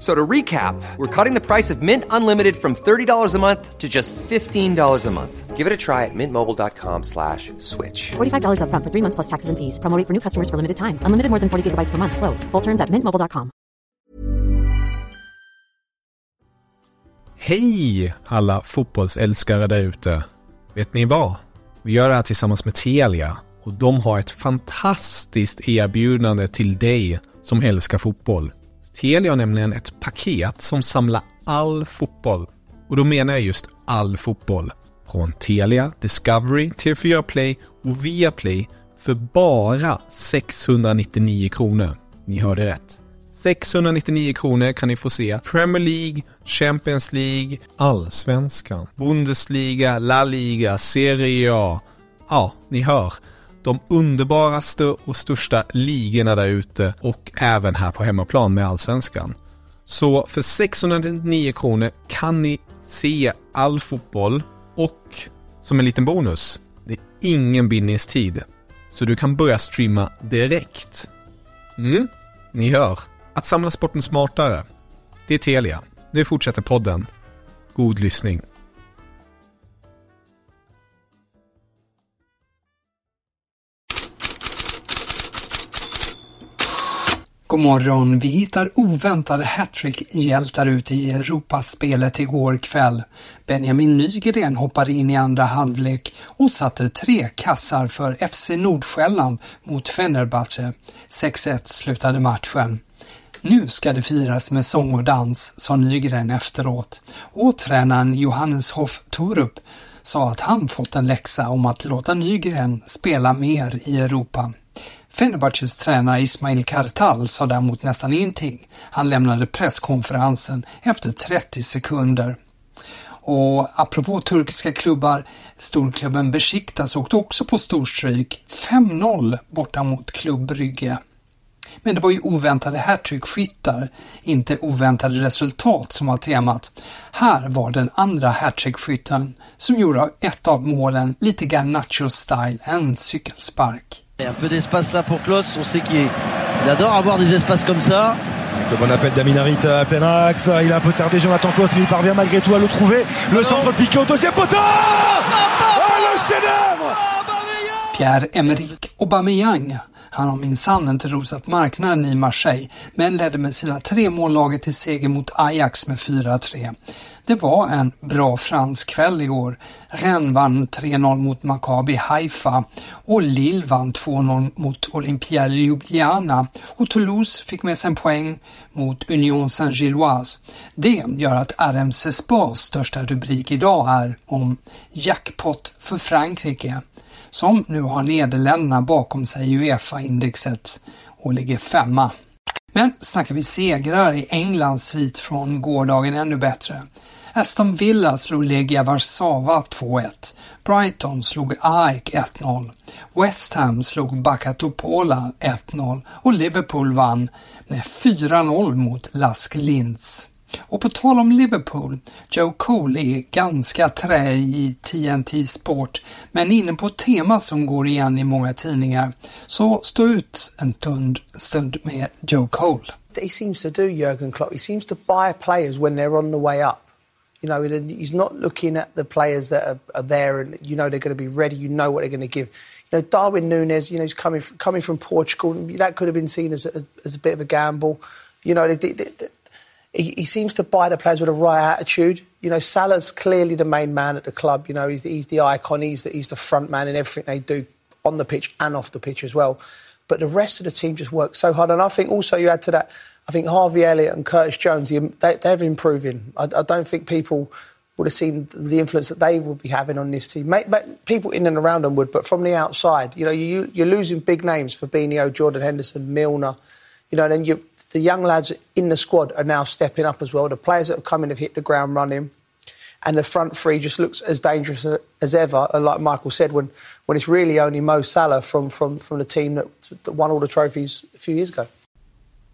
So to recap, we're cutting the price of Mint Unlimited from $30 a month to just $15 a month. Give it a try at mintmobile.com slash switch. $45 upfront for three months plus taxes and fees. Promoting for new customers for limited time. Unlimited more than 40 gigabytes per month. Slows. Full terms at mintmobile.com. Hej alla fotbollsälskare där ute. Vet ni vad? Vi gör det här tillsammans med Telia och de har ett fantastiskt erbjudande till dig som älskar fotboll. Telia har nämligen ett paket som samlar all fotboll. Och då menar jag just all fotboll. Från Telia, Discovery, TV4 Play och Viaplay för bara 699 kronor. Ni hörde rätt. 699 kronor kan ni få se Premier League, Champions League, Allsvenskan, Bundesliga, La Liga, Serie A. Ja, ni hör. De underbaraste och största ligorna där ute och även här på hemmaplan med Allsvenskan. Så för 699 kronor kan ni se all fotboll och som en liten bonus, det är ingen bindningstid. Så du kan börja streama direkt. Mm, ni hör. Att samla sporten smartare. Det är Telia. Nu fortsätter podden. God lyssning. God morgon! Vi hittar oväntade hattrick-hjältar ute i Europaspelet igår kväll. Benjamin Nygren hoppade in i andra halvlek och satte tre kassar för FC Nordsjälland mot Fenerbahce. 6-1 slutade matchen. Nu ska det firas med sång och dans, sa Nygren efteråt. Och tränaren Johannes Hoff Torup sa att han fått en läxa om att låta Nygren spela mer i Europa. Fenerbahçes tränare Ismail Kartal sa däremot nästan ingenting. Han lämnade presskonferensen efter 30 sekunder. Och apropå turkiska klubbar, storklubben Besiktas åkte också på storstryk, 5-0 borta mot Klubb Brygge. Men det var ju oväntade hattrickskyttar, inte oväntade resultat som var temat. Här var den andra hattrickskytten som gjorde ett av målen lite Garnacho-style, en cykelspark. Un peu d'espace là pour Klaus, on sait qu'il adore avoir des espaces comme ça. Le bon appel d'Aminarit à plein axe, il a un peu tardé Jonathan Klaus mais il parvient malgré tout à le trouver. Le centre piqué au deuxième poteau. Oh, Le chef-d'œuvre Pierre-Emerick Aubameyang han har minsann inte rosat marknaden i Marseille, men ledde med sina tre mål laget till seger mot Ajax med 4-3. Det var en bra fransk kväll igår. Rennes vann 3-0 mot Maccabi Haifa och Lille vann 2-0 mot Olympia Ljubljana och Toulouse fick med sig en poäng mot Union Saint-Gilloise. Det gör att RMC Sports största rubrik idag är om jackpot för Frankrike som nu har Nederländerna bakom sig i Uefa-indexet och ligger femma. Men snackar vi segrar i Englands svit från gårdagen ännu bättre. Aston Villa slog Legia Warszawa 2-1. Brighton slog AIK 1-0. West Ham slog Bakatopola 1-0 och Liverpool vann med 4-0 mot Lask Linz. Och på tal om Liverpool, Joe Cole är ganska trä i TNT Sport, men inne på ett tema som går igen i många tidningar. Så stå ut en stund, stund med Joe Cole. He seems to do Jurgen Klopp. He seems to buy players when they're on the way up. You know, he's not looking at the players that are, are there and you know they're going to be ready. You know what they're going to give. You know, Darwin Nunes. You know, he's coming from, coming from Portugal. That could have been seen as a, as a bit of a gamble. You know, they, they, they, he, he, seems to buy the players with a right attitude. You know, Salah's clearly the main man at the club. You know, he's the, he's the icon. He's the, he's the front man in everything they do on the pitch and off the pitch as well. But the rest of the team just works so hard. And I think also you add to that, I think Harvey Elliott and Curtis Jones, they, they're improving. I, I, don't think people would have seen the influence that they would be having on this team. people in and around them would, but from the outside, you know, you, you're losing big names for Fabinho, Jordan Henderson, Milner. You know, then you the young lads in the squad are now stepping up as well. The players that have come in have hit the ground running. And the front three just looks as dangerous as ever. And like Michael said, when, when it's really only Mo Salah from, from, from the team that, that won all the trophies a few years ago.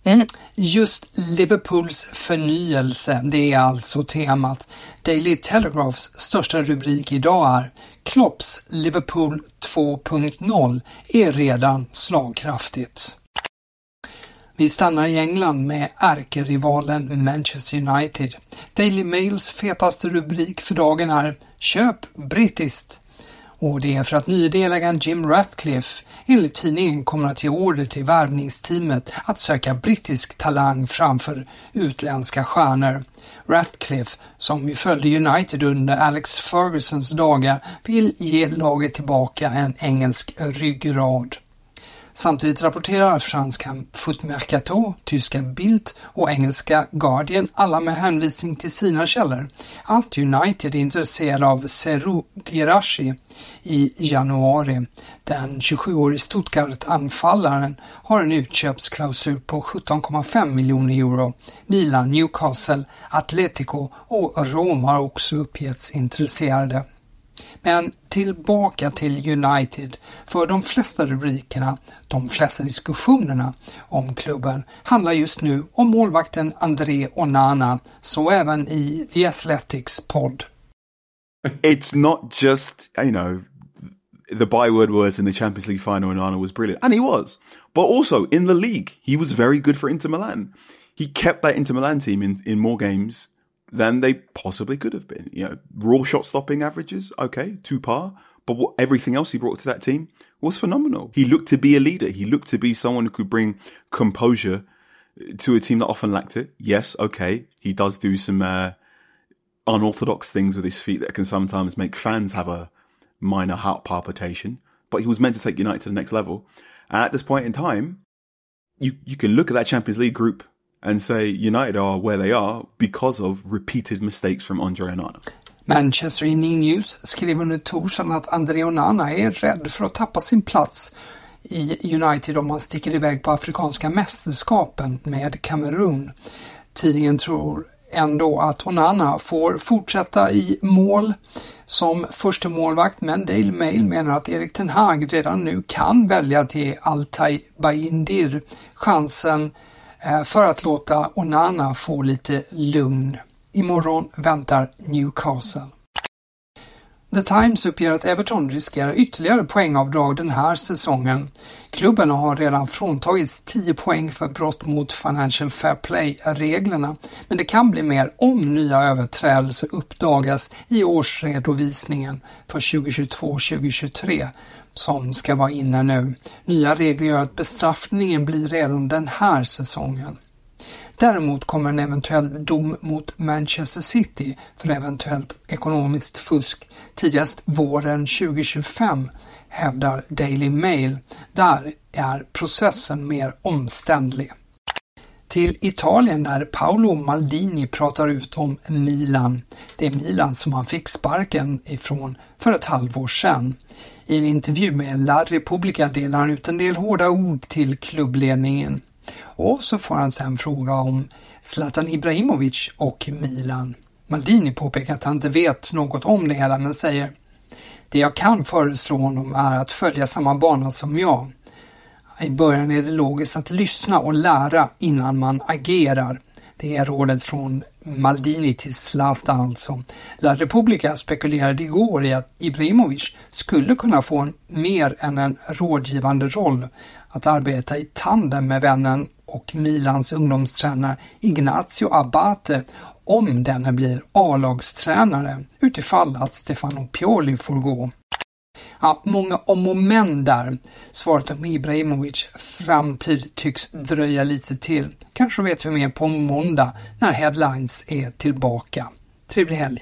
Mm. Just Liverpools förnyelse, det är alltså temat. Daily Telegraphs största rubrik idag är Klopps Liverpool 2.0 är redan slagkraftigt. Vi stannar i England med ärkerivalen Manchester United. Daily Mails fetaste rubrik för dagen är “Köp brittiskt” och det är för att nydelägaren Jim Ratcliffe enligt tidningen kommer att ge order till värvningsteamet att söka brittisk talang framför utländska stjärnor. Ratcliffe, som ju följde United under Alex Fergusons dagar, vill ge laget tillbaka en engelsk ryggrad. Samtidigt rapporterar franska Foot Mercato, tyska Bild och engelska Guardian, alla med hänvisning till sina källor, att United är intresserade av Seru Girashi i januari. Den 27-årige Stuttgart-anfallaren har en utköpsklausul på 17,5 miljoner euro. Milan, Newcastle, Atletico och Rom har också uppgetts intresserade. Men tillbaka till United, för de flesta rubrikerna, de flesta diskussionerna om klubben handlar just nu om målvakten André Onana, så även i The Athletics podd. It's not just, you know, the byword was in the Champions League final Onana was brilliant, and he was. But also in the league, he was very good for Inter Milan. He kept that Inter Milan team in, in more games than they possibly could have been. You know, raw shot stopping averages, okay, two par, but what, everything else he brought to that team was phenomenal. He looked to be a leader. He looked to be someone who could bring composure to a team that often lacked it. Yes, okay, he does do some uh, unorthodox things with his feet that can sometimes make fans have a minor heart palpitation. But he was meant to take United to the next level. And at this point in time, you you can look at that Champions League group and say United are where they are because of repeated mistakes from Andre Onana. Manchester Evening News skrev under torsdagen att Andre Onana är rädd för att tappa sin plats i United om han sticker iväg på Afrikanska mästerskapen med Kamerun. Tidningen tror ändå att Onana får fortsätta i mål som första målvakt men Daily Mail menar att Erik Ten Hag redan nu kan välja till Altay Bayindir chansen Eh, för att låta Onana få lite lugn. Imorgon väntar Newcastle. The Times uppger att Everton riskerar ytterligare poängavdrag den här säsongen. Klubben har redan fråntagits 10 poäng för brott mot Financial Fair Play-reglerna, men det kan bli mer om nya överträdelser uppdagas i årsredovisningen för 2022-2023 som ska vara inne nu. Nya regler gör att bestraffningen blir redan den här säsongen. Däremot kommer en eventuell dom mot Manchester City för eventuellt ekonomiskt fusk tidigast våren 2025, hävdar Daily Mail. Där är processen mer omständlig. Till Italien där Paolo Maldini pratar ut om Milan. Det är Milan som han fick sparken ifrån för ett halvår sedan. I en intervju med La Repubblica delar han ut en del hårda ord till klubbledningen. Och så får han sen fråga om Zlatan Ibrahimovic och Milan. Maldini påpekar att han inte vet något om det hela men säger Det jag kan föreslå honom är att följa samma bana som jag. I början är det logiskt att lyssna och lära innan man agerar. Det är rådet från Maldini till Zlatan alltså. La Repubblica spekulerade igår i att Ibrahimovic skulle kunna få en, mer än en rådgivande roll, att arbeta i tandem med vännen och Milans ungdomstränare Ignacio Abate om denne blir A-lagstränare utifall att Stefano Pioli får gå. Ja, många om och men där. Svaret om Ibrahimovic framtid tycks dröja lite till. Kanske vet vi mer på måndag när Headlines är tillbaka. Trevlig helg!